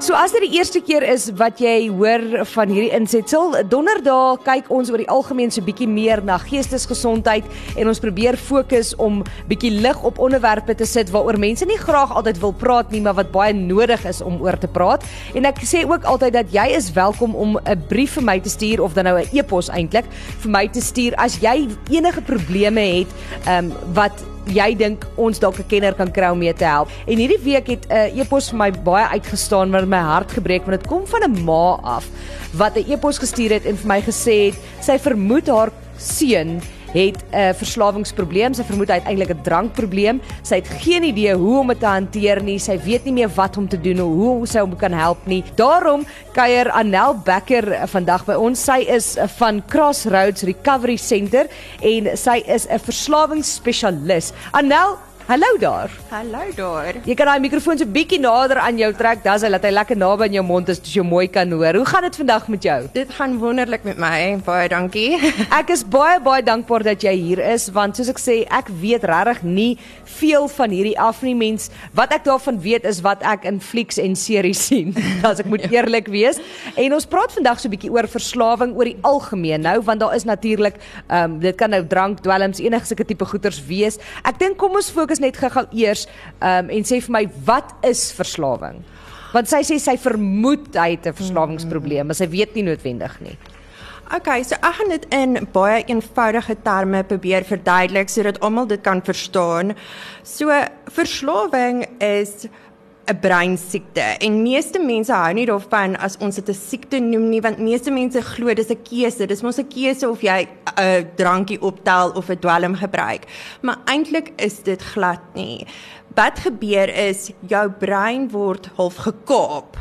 So as dit die eerste keer is wat jy hoor van hierdie insetsel, donderdag kyk ons oor die algemeen so bietjie meer na geestesgesondheid en ons probeer fokus om bietjie lig op onderwerpe te sit waaroor mense nie graag altyd wil praat nie, maar wat baie nodig is om oor te praat. En ek sê ook altyd dat jy is welkom om 'n brief vir my te stuur of dan nou 'n e-pos eintlik vir my te stuur as jy enige probleme het um, wat jy dink ons dalk 'n kenner kan kry om mee te help. En hierdie week het 'n uh, e-pos vir my baie uitgestaan wat my hart gebreek want dit kom van 'n ma af wat 'n e-pos gestuur het en vir my gesê het sy vermoed haar seun het 'n uh, verslawingsprobleem. Sy vermoed hy het eintlik 'n drankprobleem. Sy het geen idee hoe om dit te hanteer nie. Sy weet nie meer wat om te doen of hoe sy hom kan help nie. Daarom kuier Anel Becker vandag by ons. Sy is van Crossroads Recovery Center en sy is 'n verslawingsspesialis. Anel, Hallo daar. Hallo daar. Jy kan daai mikrofoon so bietjie nader aan jou trek, dan sal hy lekker naby aan jou mond is, so jy mooi kan hoor. Hoe gaan dit vandag met jou? Dit gaan wonderlik met my. Baie dankie. ek is baie baie dankbaar dat jy hier is want soos ek sê, ek weet regtig nie veel van hierdie af nie mens. Wat ek daarvan weet is wat ek in flieks en series sien, as ek moet ja. eerlik wees. En ons praat vandag so 'n bietjie oor verslawing oor die algemeen nou, want daar is natuurlik ehm um, dit kan nou drank, dwelms, enige sulke tipe goeters wees. Ek dink kom ons fokus net gou-gou eers um, en sê vir my wat is verslawing? Want sy sê sy vermoed hy het 'n verslawingsprobleem, maar sy weet nie noodwendig nie. Okay, so ek gaan dit in baie eenvoudige terme probeer verduidelik sodat almal dit kan verstaan. So verslawing is 'n breinsiekte. En meeste mense hou nie daarvan as ons dit 'n siekte noem nie want meeste mense glo dis 'n keuse. Dis mos 'n keuse of jy 'n drankie optel of 'n dwelm gebruik. Maar eintlik is dit glad nie. Wat gebeur is jou brein word half gekaap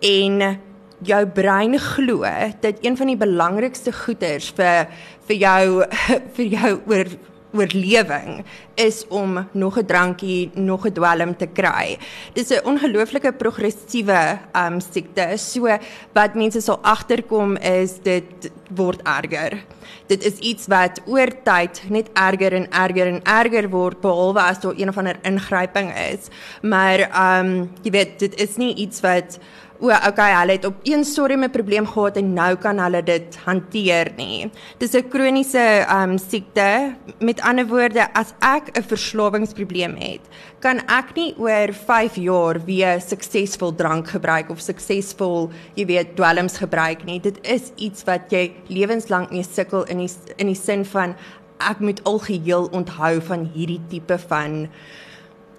en jou brein glo dat een van die belangrikste goeders vir vir jou vir jou oor oorlewing is om nog 'n drankie, nog 'n dwelm te kry. Dis 'n ongelooflike progressiewe um siekte. So wat mense sal agterkom is dit word erger. Dit is iets wat oor tyd net erger en erger en erger word behalwe as daar een of ander ingryping is. Maar um jy weet dit is nie iets wat o, okay, hulle het op een stadium 'n probleem gehad en nou kan hulle dit hanteer nie. Dis 'n kroniese um siekte. Met ander woorde, as ek 'n verslawingsprobleem het, kan ek nie oor 5 jaar weer suksesvol drank gebruik of suksesvol, jy weet, dwelms gebruik nie. Dit is iets wat jy lewenslank mee sukkel in die in die sin van ek moet algeheel onthou van hierdie tipe van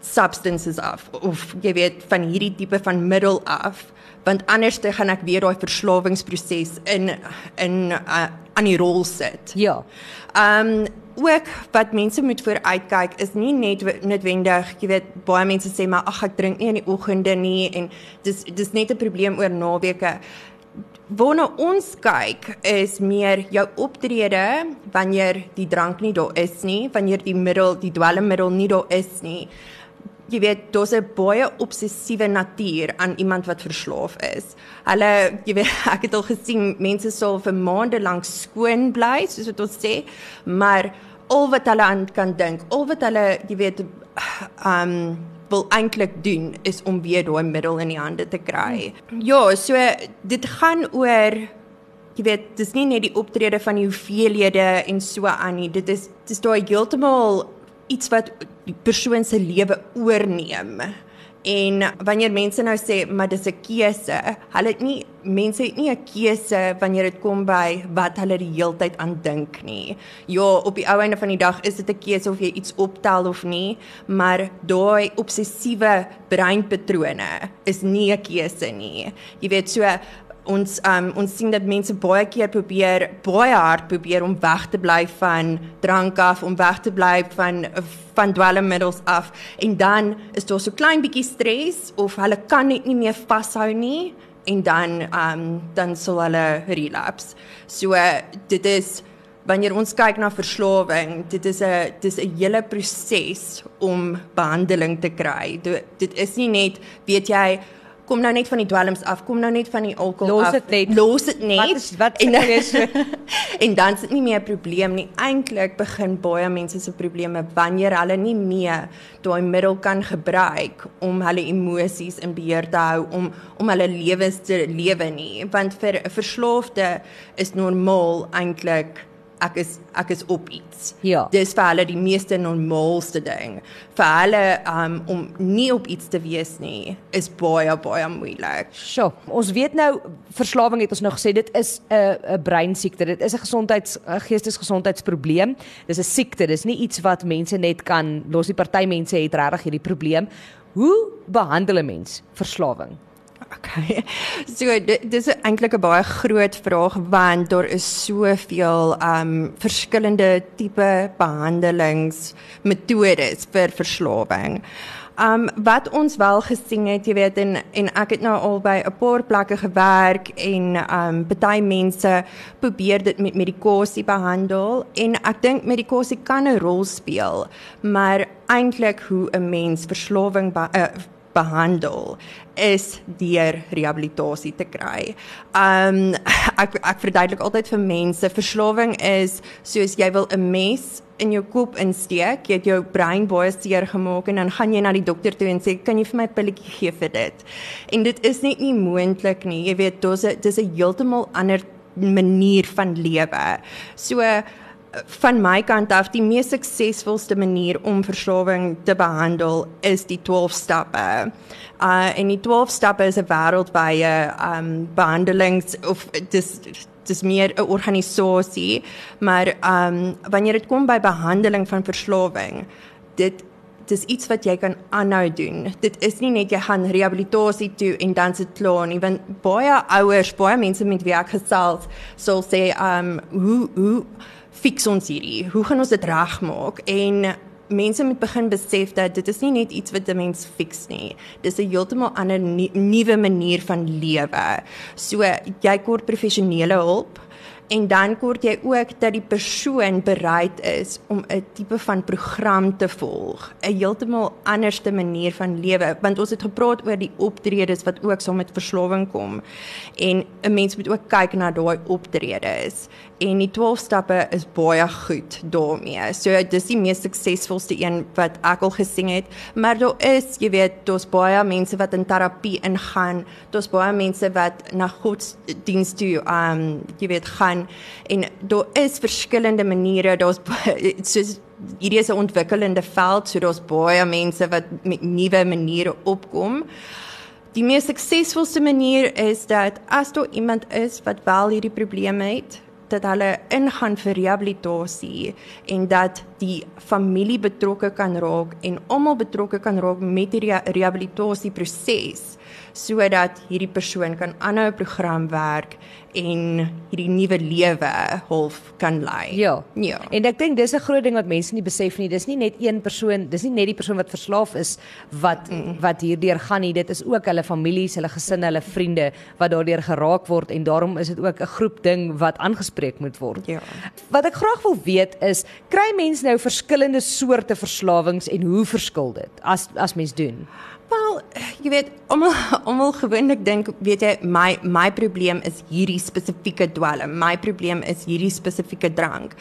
substances af of jy weet van hierdie tipe van middel af want anders te gaan ek weer daai verslawingsproses in in uh, aan die rol sit. Ja. Ehm um, ook wat mense moet vooruitkyk is nie net noodwendig, jy weet, baie mense sê maar ag ek drink nie in die oggende nie en dis dis net 'n probleem oor naweke. Waarna ons kyk is meer jou optrede wanneer die drank nie daar is nie, wanneer die middel, die dwelmmiddel nie daar is nie jy weet daar's 'n baie obsessiewe natuur aan iemand wat verslaaf is. Hulle jy weet ek het al gesien mense sal vir maande lank skoon bly soos wat ons sê, maar al wat hulle aan kan dink, al wat hulle jy weet um wil eintlik doen is om weer daai middel in die hande te kry. Ja, so dit gaan oor jy weet dis nie net die optrede van die hoeveelhede en so aan nie. Dit is dis daai heeltemal iets wat die persoon se lewe oorneem. En wanneer mense nou sê maar dis 'n keuse, hulle het nie mense het nie 'n keuse wanneer dit kom by wat hulle die heeltyd aan dink nie. Ja, op die ou einde van die dag is dit 'n keuse of jy iets optel of nie, maar daai obsessiewe breinpatrone is nie 'n keuse nie. Jy weet so ons um ons sien dat mense baie keer probeer baie hard probeer om weg te bly van drank af, om weg te bly van van dwelmmiddels af en dan is daar so klein bietjie stres of hulle kan net nie meer vashou nie en dan um, dan sal hulle relapse. So dit is wanneer ons kyk na verslawing, dit is 'n dis 'n hele proses om behandeling te kry. Dit is nie net weet jy kom nou net van die dwelms af, kom nou net van die alkohol af. Los dit net. Los dit net. Wat is wat en is en dan is dit nie meer 'n probleem nie. Eintlik begin baie mense se probleme wanneer hulle nie meer daai middel kan gebruik om hulle emosies in beheer te hou om om hulle lewens te lewe nie. Want vir 'n verslaafde is normaal eintlik ek is ek is op iets. Ja. Dis vir hulle die meeste normaalste ding. Vir hulle um, om nie op iets te wees nie is baie baie moeilik. Sjoe, ons weet nou verslawing het ons nou gesê dit is 'n 'n breinsiekte. Dit is 'n gesondheids geestesgesondheidsprobleem. Dis 'n siekte. Dis nie iets wat mense net kan los die party mense het regtig hierdie probleem. Hoe behandel 'n mens verslawing? Okay. So dis eintlik 'n baie groot vraag want daar is soveel um verskillende tipe behandelingsmetodes vir verslawing. Um wat ons wel gesien het, jy weet en en ek het nou al by 'n paar plekke gewerk en um baie mense probeer dit met medikasie behandel en ek dink medikasie kan 'n rol speel, maar eintlik hoe 'n mens verslawing uh, behandel is deur rehabilitasie te kry. Um ek ek verduidelik altyd vir mense, verslawing is soos jy wil 'n mes in jou kop insteek, jy het jou brein baie seer gemaak en dan gaan jy na die dokter toe en sê, "Kan jy vir my 'n pilletjie gee vir dit?" En dit is net nie moontlik nie. Jy weet, dis 'n heeltemal ander manier van lewe. So van my kant af die mees suksesvolste manier om verslawing te behandel is die 12 stappe. Uh en die 12 stappe is 'n wêreldwye um behandelings of dis dis meer 'n organisasie, maar um wanneer dit kom by behandeling van verslawing, dit dis iets wat jy kan aanhou doen. Dit is nie net jy gaan rehabilitasie toe en dan sit klaar nie, want baie ouers, baie mense met wie ek gesels, sal sê um hoe hoe fix ons hierdie? Hoe gaan ons dit regmaak? En mense moet begin besef dat dit is nie net iets wat 'n mens fix nie. Dis 'n heeltemal ander nuwe manier van lewe. So jy kort professionele hulp en dan kort jy ook dat die persoon bereid is om 'n tipe van program te volg, 'n heeltemal anderste manier van lewe, want ons het gepraat oor die optredes wat ook saam met verslawing kom. En 'n mens moet ook kyk na daai optredes. En die 12 stappe is baie goed daarmee. So dis die mees suksesvolste een wat ek al gesien het, maar daar is, jy weet, daar's baie mense wat in terapie ingaan. Daar's baie mense wat na godsdiens toe, um jy weet, gaan gaan en daar is verskillende maniere daar's soos hierdie is 'n ontwikkelende veld so daar's baie mense wat met nuwe maniere opkom. Die mees suksesvolste manier is dat as daar iemand is wat wel hierdie probleme het dat hulle ingaan vir rehabilitasie en dat die familie betrokke kan raak en almal betrokke kan raak met die rehabilitasieproses sodat hierdie persoon kan aanhou program werk en hierdie nuwe lewe half kan lei. Ja. Ja. En ek dink dis 'n groot ding wat mense nie besef nie. Dis nie net een persoon, dis nie net die persoon wat verslaaf is wat mm. wat hierdeur gaan nie. Dit is ook hulle families, hulle gesinne, hulle vriende wat daardeur geraak word en daarom is dit ook 'n groep ding wat aangespreek moet word. Ja. Wat ek graag wil weet is, kry mense nou verskillende soorte verslawings en hoe verskil dit as as mens doen? Wel, jy weet, almal almal gewoonlik dink, weet jy, my my probleem is hierdie spesifieke dwelm. My probleem is hierdie spesifieke drank.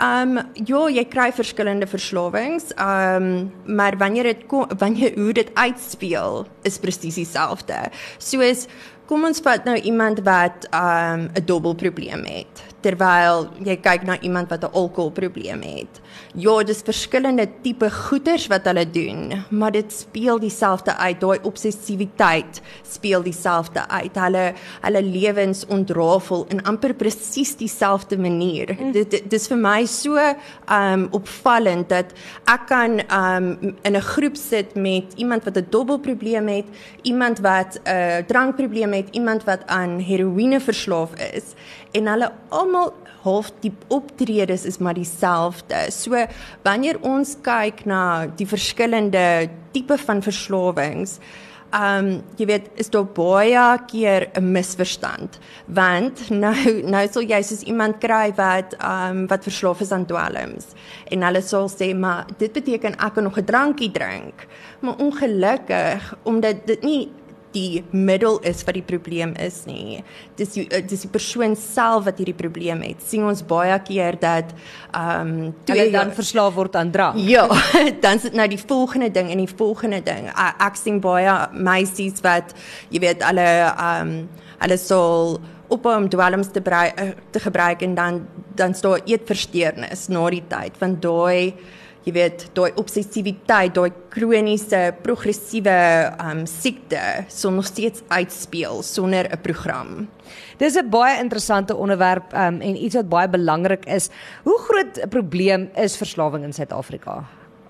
Um ja, jy kry verskillende verslawings. Um maar wanneer dit wanneer hoe dit uitspeel, is presies dieselfde. Soos kom ons vat nou iemand wat um 'n dubbelprobleem het terwyl jy kyk na iemand wat 'n alkoholprobleem het. Ja, dis verskillende tipe goeters wat hulle doen, maar dit speel dieselfde uit. Daai obsessiwiteit speel dieselfde uit. Hulle hulle lewens ontrafel in amper presies dieselfde manier. Mm. Dit dis vir my so um opvallend dat ek kan um in 'n groep sit met iemand wat 'n dubbelprobleem het, iemand wat 'n uh, drankprobleem het, iemand wat aan heroïne verslaaf is en hulle almal half die optredes is maar dieselfde. So wanneer ons kyk na die verskillende tipe van verslawings, um jy weet is daar baie keer 'n misverstand want nou nou sal jy soos iemand kry wat um wat verslaaf is aan dwelms en hulle sal sê maar dit beteken ek kan nog 'n drankie drink maar ongelukkig omdat dit nie die middel is wat die probleem is nie. Dis die eh, dis die persoon self wat hierdie probleem het. sien ons baie keer dat ehm um, hulle dan verslaaf word aan drank. Ja, dan sit nou die volgende ding en die volgende ding. Ek sien baie meisies wat jy weet hulle ehm um, hulle sal op om dwelms te, eh, te gebruik en dan dan staan eetversteurnis na die tyd want daai jy weet, daai obsessiwiteit, daai kroniese progressiewe um siekte sou nog steeds uitspeel sonder 'n program. Dis 'n baie interessante onderwerp um en iets wat baie belangrik is. Hoe groot 'n probleem is verslawing in Suid-Afrika?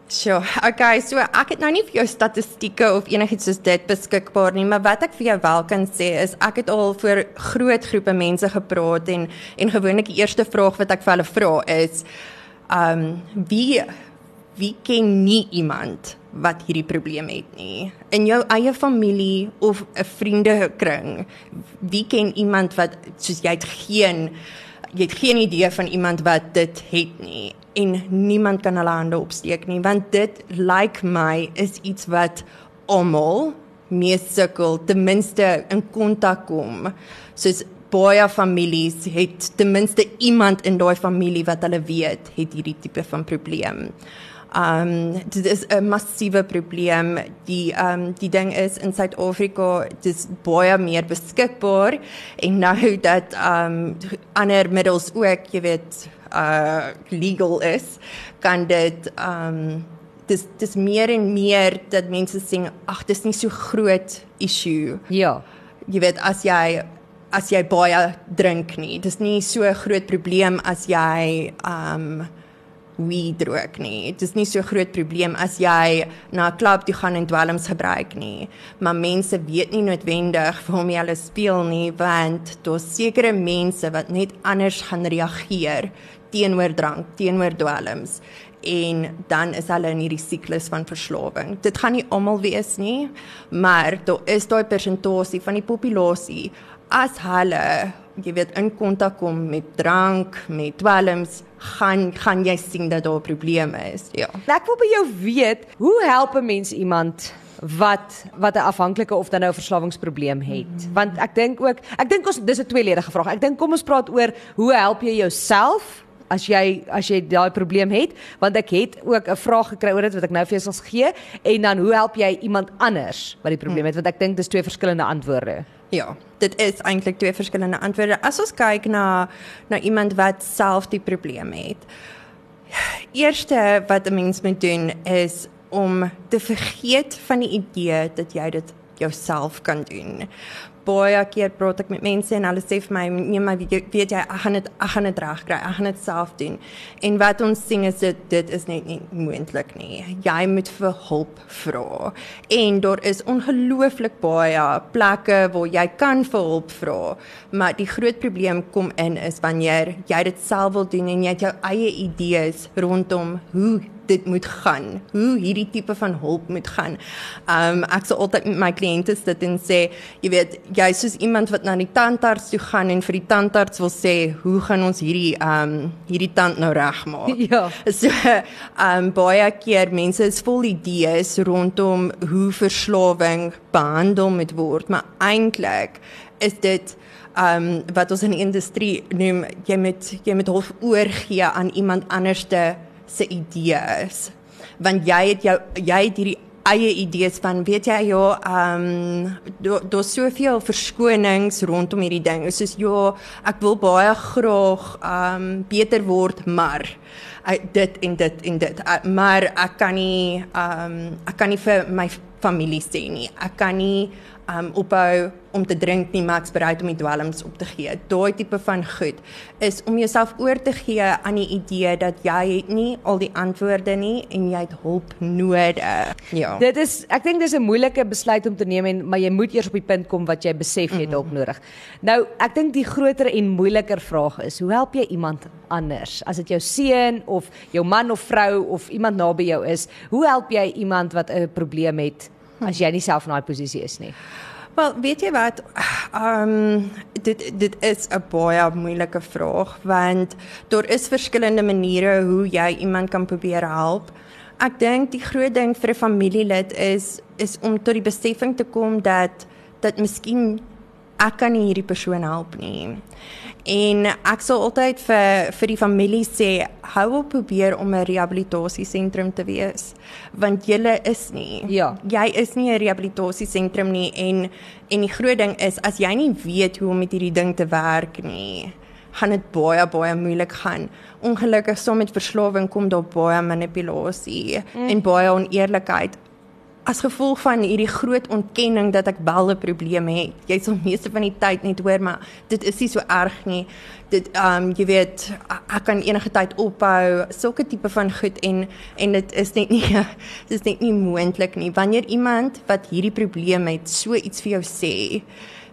Sjoe, okay, so ek het nou nie vir jou statistieke of enigiets soos dit beskikbaar nie, maar wat ek vir jou wel kan sê is ek het al voor groot groepe mense gepraat en en gewoonlik die eerste vraag wat ek vir hulle vra is, um wie wie ken nie iemand wat hierdie probleem het nie. In jou eie familie of 'n vriendekring wie ken iemand wat soos jy het geen jy het geen idee van iemand wat dit het nie. En niemand kan hulle hande opsteek nie want dit lyk like my is iets wat almal mee sukkel ten minste in kontak kom. Soos baie families het ten minste iemand in daai familie wat hulle weet het hierdie tipe van probleem Um dit is 'n massiewe probleem. Die um die ding is in Suid-Afrika dis baie meer beskikbaar en nou dat um ander middels ook, jy weet, uh legal is, kan dit um dis dis meer en meer dat mense sê ag dis nie so groot issue. Ja. Jy weet as jy as jy baie drink nie, dis nie so 'n groot probleem as jy um weed rook nie. Dit is nie so groot probleem as jy na 'n klub toe gaan en dwelms gebruik nie. Maar mense weet nie noodwendig waarom jy hulle speel nie, want daar's sekere mense wat net anders gaan reageer teenoor drank, teenoor dwelms en dan is hulle in hierdie siklus van verslawing. Dit gaan nie almal wees nie, maar daar is daai persentasie van die populasie as hulle jy weet in kontak kom met drank, met dwelms, gaan gaan jy sien dat daar probleme is. Ja. Ek wil by jou weet, hoe help 'n mens iemand wat wat 'n afhanklike of dan nou 'n verslawingsprobleem het? Mm -hmm. Want ek dink ook, ek dink ons dis 'n tweeledige vraag. Ek dink kom ons praat oor hoe help jy jouself? As jy as jy daai probleem het, want ek het ook 'n vraag gekry oor dit wat ek nou vir jou sal gee en dan hoe help jy iemand anders wat die probleem het? Want ek dink dis twee verskillende antwoorde. Ja, dit is eintlik twee verskillende antwoorde. As ons kyk na na iemand wat self die probleem het. Eerste wat 'n mens moet doen is om te vergeet van die idee dat jy dit jouself kan doen baie keer praat ek met mense en hulle sê vir my nee maar weet jy ek gaan dit ek gaan dit reg kry ek gaan dit self doen. En wat ons sien is dit dit is net nie moontlik nie. Jy moet vir hulp vra. En daar is ongelooflik baie plekke waar jy kan vir hulp vra maar die groot probleem kom in is wanneer jy dit self wil doen en jy het jou eie idees rondom hoe dit moet gaan, hoe hierdie tipe van hulp moet gaan. Um ek sê altyd met my kliënte sit en sê, jy weet, jy is soos iemand wat na die tandarts toe gaan en vir die tandarts wil sê, hoe gaan ons hierdie um hierdie tand nou regmaak? Ja. So um baie keer mense is vol idees rondom hoe verslawing behandel moet word, maar eintlik is dit um wat ons in die industrie noem jy met jy met hof oorgee aan iemand anderste se idees. Want jy het jou jy het hierdie eie idees van weet jy ja ehm um, daar's soveel verskonings rondom hierdie ding. Soos ja ek wil baie graag ehm um, beter word maar uh, dit en dit en dit. Uh, maar ek kan nie ehm um, ek kan nie vir my familie sê nie. Ek kan nie um ophou om te drink nie, maar ek's bereid om die dwelms op te gee. Daai tipe van goed is om jouself oor te gee aan die idee dat jy het nie al die antwoorde nie en jy het hulp nodig. Ja. Dit is ek dink dis 'n moeilike besluit om te neem en maar jy moet eers op die punt kom wat jy besef jy het hulp mhm. nodig. Nou, ek dink die groter en moeiliker vraag is, hoe help jy iemand anders? As dit jou seun of jou man of vrou of iemand naby jou is, hoe help jy iemand wat 'n probleem het? as jy nie self in daai posisie is nie. Wel, weet jy wat? Ehm um, dit dit is 'n baie moeilike vraag want daar is verskillende maniere hoe jy iemand kan probeer help. Ek dink die groot ding vir 'n familielid is is om tot die besefing te kom dat dat miskien ek kan nie hierdie persoon help nie. En ek sal altyd vir vir die familie sê, hou op probeer om 'n rehabilitasiesentrum te wees, want jy is nie. Ja. Jy is nie 'n rehabilitasiesentrum nie en en die groot ding is as jy nie weet hoe om met hierdie ding te werk nie, gaan dit baie baie moeilik gaan. Ongelukkig saam met verslawing kom daar baie manipulasie mm. en baie oneerlikheid as gevolg van hierdie groot ontkenning dat ek wel 'n probleem het. Jy sal meeste van die tyd net hoor maar dit is nie so erg nie. Dit ehm um, jy weet ek kan enige tyd ophou sulke tipe van goed en en dit is net nie dit is net nie moontlik nie. Wanneer iemand wat hierdie probleem het so iets vir jou sê,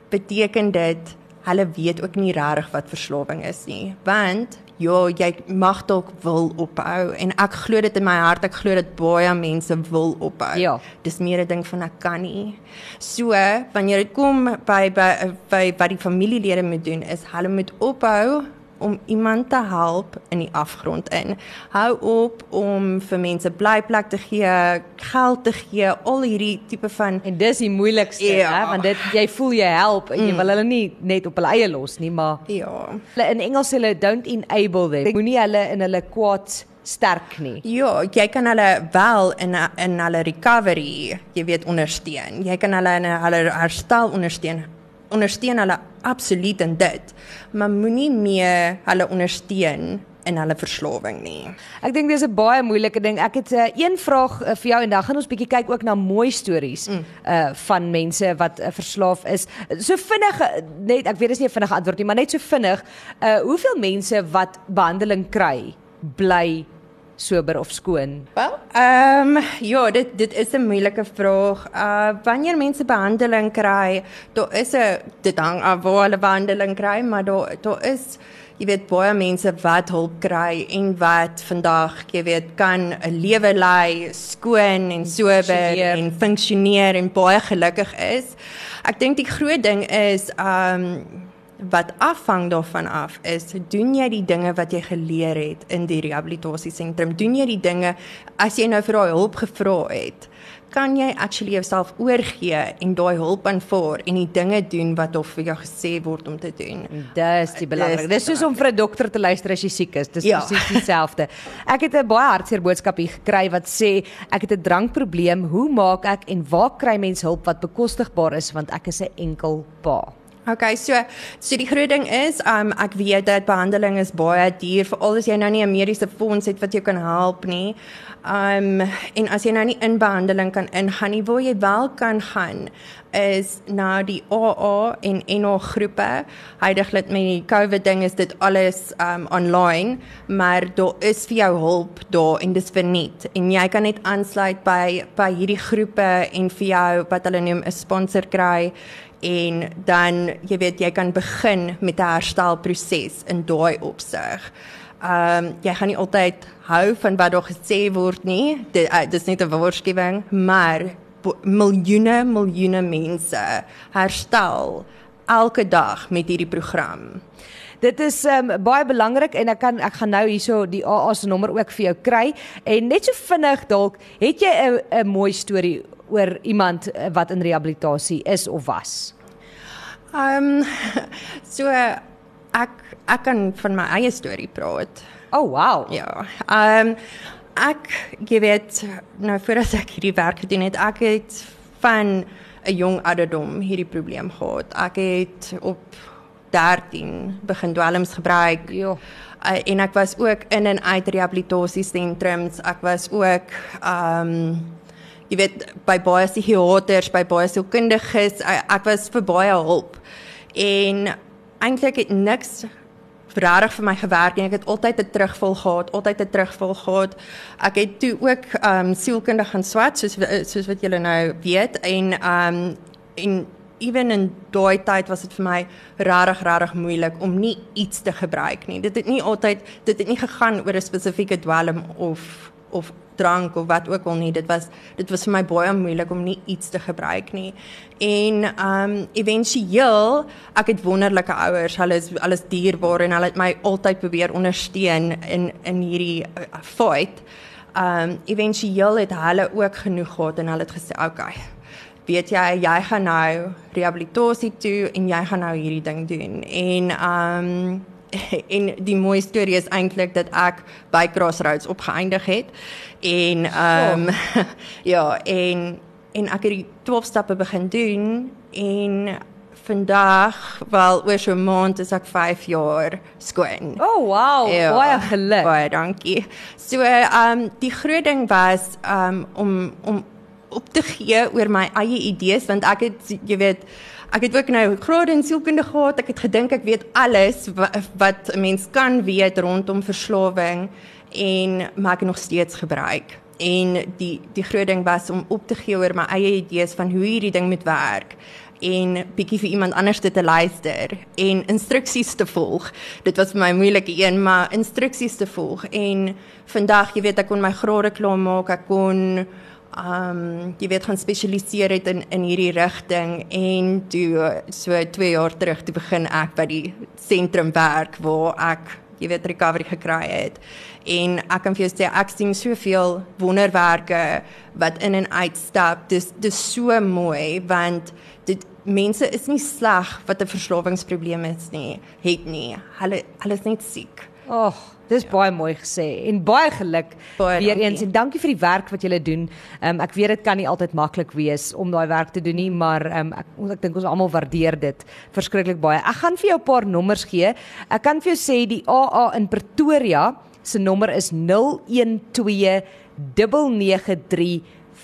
beteken dit hulle weet ook nie regtig wat verslawing is nie. Want ja, jy mag dalk wil ophou en ek glo dit in my hart, ek glo dit baie mense wil ophou. Ja. Dis meer 'n ding van ek kan nie. So, wanneer dit kom by by by wat die familielede moet doen is hulle moet ophou om iemand te help in die afgrond in. Hou op om vir mense blyplek te gee, geld te gee, al hierdie tipe van en dis die moeilikste, ja. hè, want dit jy voel jy help en jy mm. wil hulle nie net op hulle eie los nie, maar ja. Hulle in Engels sê hulle don't enable them. Moenie hulle in hulle kwaad sterk nie. Ja, jy kan hulle wel in in hulle recovery, jy weet ondersteun. Jy kan hulle in hulle herstel ondersteun ondersteun hulle absoluut in dit, maar moenie meer hulle ondersteun in hulle verslawing nie. Ek dink dis 'n baie moeilike ding. Ek het 'n uh, een vraag uh, vir jou en dan gaan ons bietjie kyk ook na mooi stories mm. uh van mense wat uh, verslaaf is. So vinnig net ek weet dis nie 'n vinnige antwoord nie, maar net so vinnig, uh hoeveel mense wat behandeling kry bly sober of skoon? Wel, ehm um, ja, dit dit is 'n moeilike vraag. Uh wanneer mense behandeling kry, daar is 'n dit hang af waar hulle behandeling kry, maar daar daar is jy weet baie mense wat hulp kry en wat vandag, jy weet, kan 'n lewe lei skoon en sober en funksioneer en baie gelukkig is. Ek dink die groot ding is ehm um, wat afhang daarvan af is doen jy die dinge wat jy geleer het in die rehabilitasiesentrum doen jy die dinge as jy nou vir daai hulp gevra het kan jy actually jouself oorgee en daai hulp aanvaar en die dinge doen wat of vir jou gesê word om te doen. Dis die belangrik. Dis soos om vir 'n dokter te luister as jy siek is. Dis ja. presies dieselfde. Ek het 'n baie hartseer boodskap hier gekry wat sê ek het 'n drankprobleem. Hoe maak ek en waar kry mens hulp wat bekostigbaar is want ek is 'n enkel pa? Okay, so so die groot ding is, um ek weet dat behandeling is baie duur veral as jy nou nie 'n mediese fonds het wat jou kan help nie. Um en as jy nou nie in behandeling kan ingaan nie, waar jy wel kan gaan is na die AA en NO groepe. Heidiglik met die COVID ding is dit alles um online, maar daar is vir jou hulp daar en dis verniet. En jy kan net aansluit by by hierdie groepe en vir jou wat hulle noem 'n sponsor kry en dan jy weet jy kan begin met 'n herstelproses in daai opsig. Ehm um, jy gaan nie altyd hou van wat daar gesê word nie. Dit uh, dis net 'n waarskuwing, maar miljoene miljoene mense herstel elke dag met hierdie program. Dit is um, baie belangrik en ek kan ek gaan nou hierso die AA se nommer ook vir jou kry en net so vinnig dalk het jy 'n mooi storie oor iemand eh, wat in rehabilitasie is of was? Ehm um, so ek ek kan van my eie storie praat. Oh wow. Ja. Ehm um, ek jy weet nou voordat ek hierdie werk gedoen het, ek het van 'n jong ouderdom hierdie probleem gehad. Ek het op 13 begin dwelms gebruik. Ja. Uh, en ek was ook in en uit rehabilitasiesentrums. Ek was ook ehm um, jy weet by baie psigiaters, by baie sielkundiges, ek was vir baie hulp. En eintlik het niks regtig vir my gewerk en ek het altyd 'n terugval gehad, altyd 'n terugval gehad. Ek het toe ook ehm um, sielkundig gaan swat soos soos wat julle nou weet en ehm um, en ewen in daai tyd was dit vir my regtig regtig moeilik om nie iets te gebruik nie. Dit het nie altyd dit het nie gegaan oor 'n spesifieke dwelm of of drank of wat ook al nie. Dit was dit was vir my baie moeilik om nie iets te gebruik nie. En um éventueel, ek het wonderlike ouers. Hulle is alles dierbaar en hulle het my altyd probeer ondersteun in in hierdie uh, fight. Um éventueel het hulle ook genoeg gehad en hulle het gesê, "Oké. Okay, weet jy, jy gaan nou rehabilitasie toe en jy gaan nou hierdie ding doen." En um en die mooie storie is eintlik dat ek by Crossroads opgeëindig het en ehm um, oh. ja en en ek het die 12 stappe begin doen en vandag wel oor so 'n maand is ek 5 jaar skoon. Oh wow, ja, baie geluk. Baie dankie. So ehm um, die groot ding was ehm um, om om op te gee oor my eie idees want ek het jy weet ek het ook nou graad in sielkunde gehad. Ek het gedink ek weet alles wat, wat 'n mens kan weet rondom verslawing en maar ek nog steeds gebruik. En die die groot ding was om op te gee oor my eie idees van hoe hierdie ding moet werk en bietjie vir iemand anders te luister en instruksies te volg. Dit was vir my moeilike een, maar instruksies te volg en vandag, jy weet, ek kon my grade klaar maak, ek kon um jy weet gaan spesialiseer het in in hierdie rigting en toe so 2 jaar terug toe begin ek by die sentrum werk waar ek jy weet recovery gekry het. En ek kan vir jou sê ek sien soveel wonderwerke wat in en uit stap. Dis dis so mooi want dit mense is nie sleg wat 'n verslawingsprobleem is nie het nie. Hulle hulle is net siek. Ag, dis ja. baie mooi gesê en baie geluk baie weer dankie. eens en dankie vir die werk wat julle doen. Um, ek weet dit kan nie altyd maklik wees om daai werk te doen nie, maar um, ek ek dink ons almal waardeer dit verskriklik baie. Ek gaan vir jou 'n paar nommers gee. Ek kan vir jou sê die AA in Pretoria se nommer is 012 993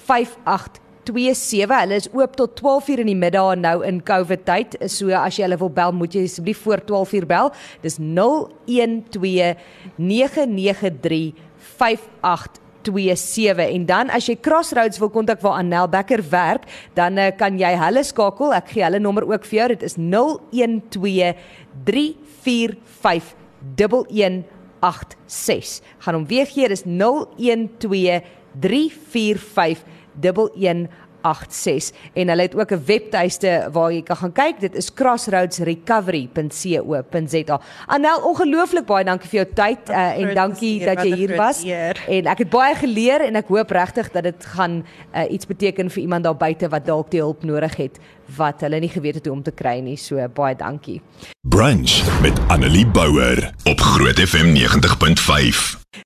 58 27. Hulle is oop tot 12:00 in die middag nou in COVID tyd. So as jy hulle wil bel, moet jy asseblief voor 12:00 bel. Dis 012 993 5827 en dan as jy Crossroads wil kontak waar Anel Becker werk, dan uh, kan jy hulle skakel. Ek gee hulle nommer ook vir jou. Dit is 012 345 1186. Gaan hom weer gee. Dis 012 345 1186 en hulle het ook 'n webtuiste waar jy kan gaan kyk. Dit is crossroadsrecovery.co.za Anel ongelooflik baie dankie vir jou tyd uh, en dankie dat jy hier was. en ek het baie geleer en ek hoop regtig dat dit gaan uh, iets beteken vir iemand daar buite wat dalk die hulp nodig het wat hulle nie geweet het hoe om te kry nie. So baie dankie. Brunch met Annelie Bouwer op Groot FM 90.5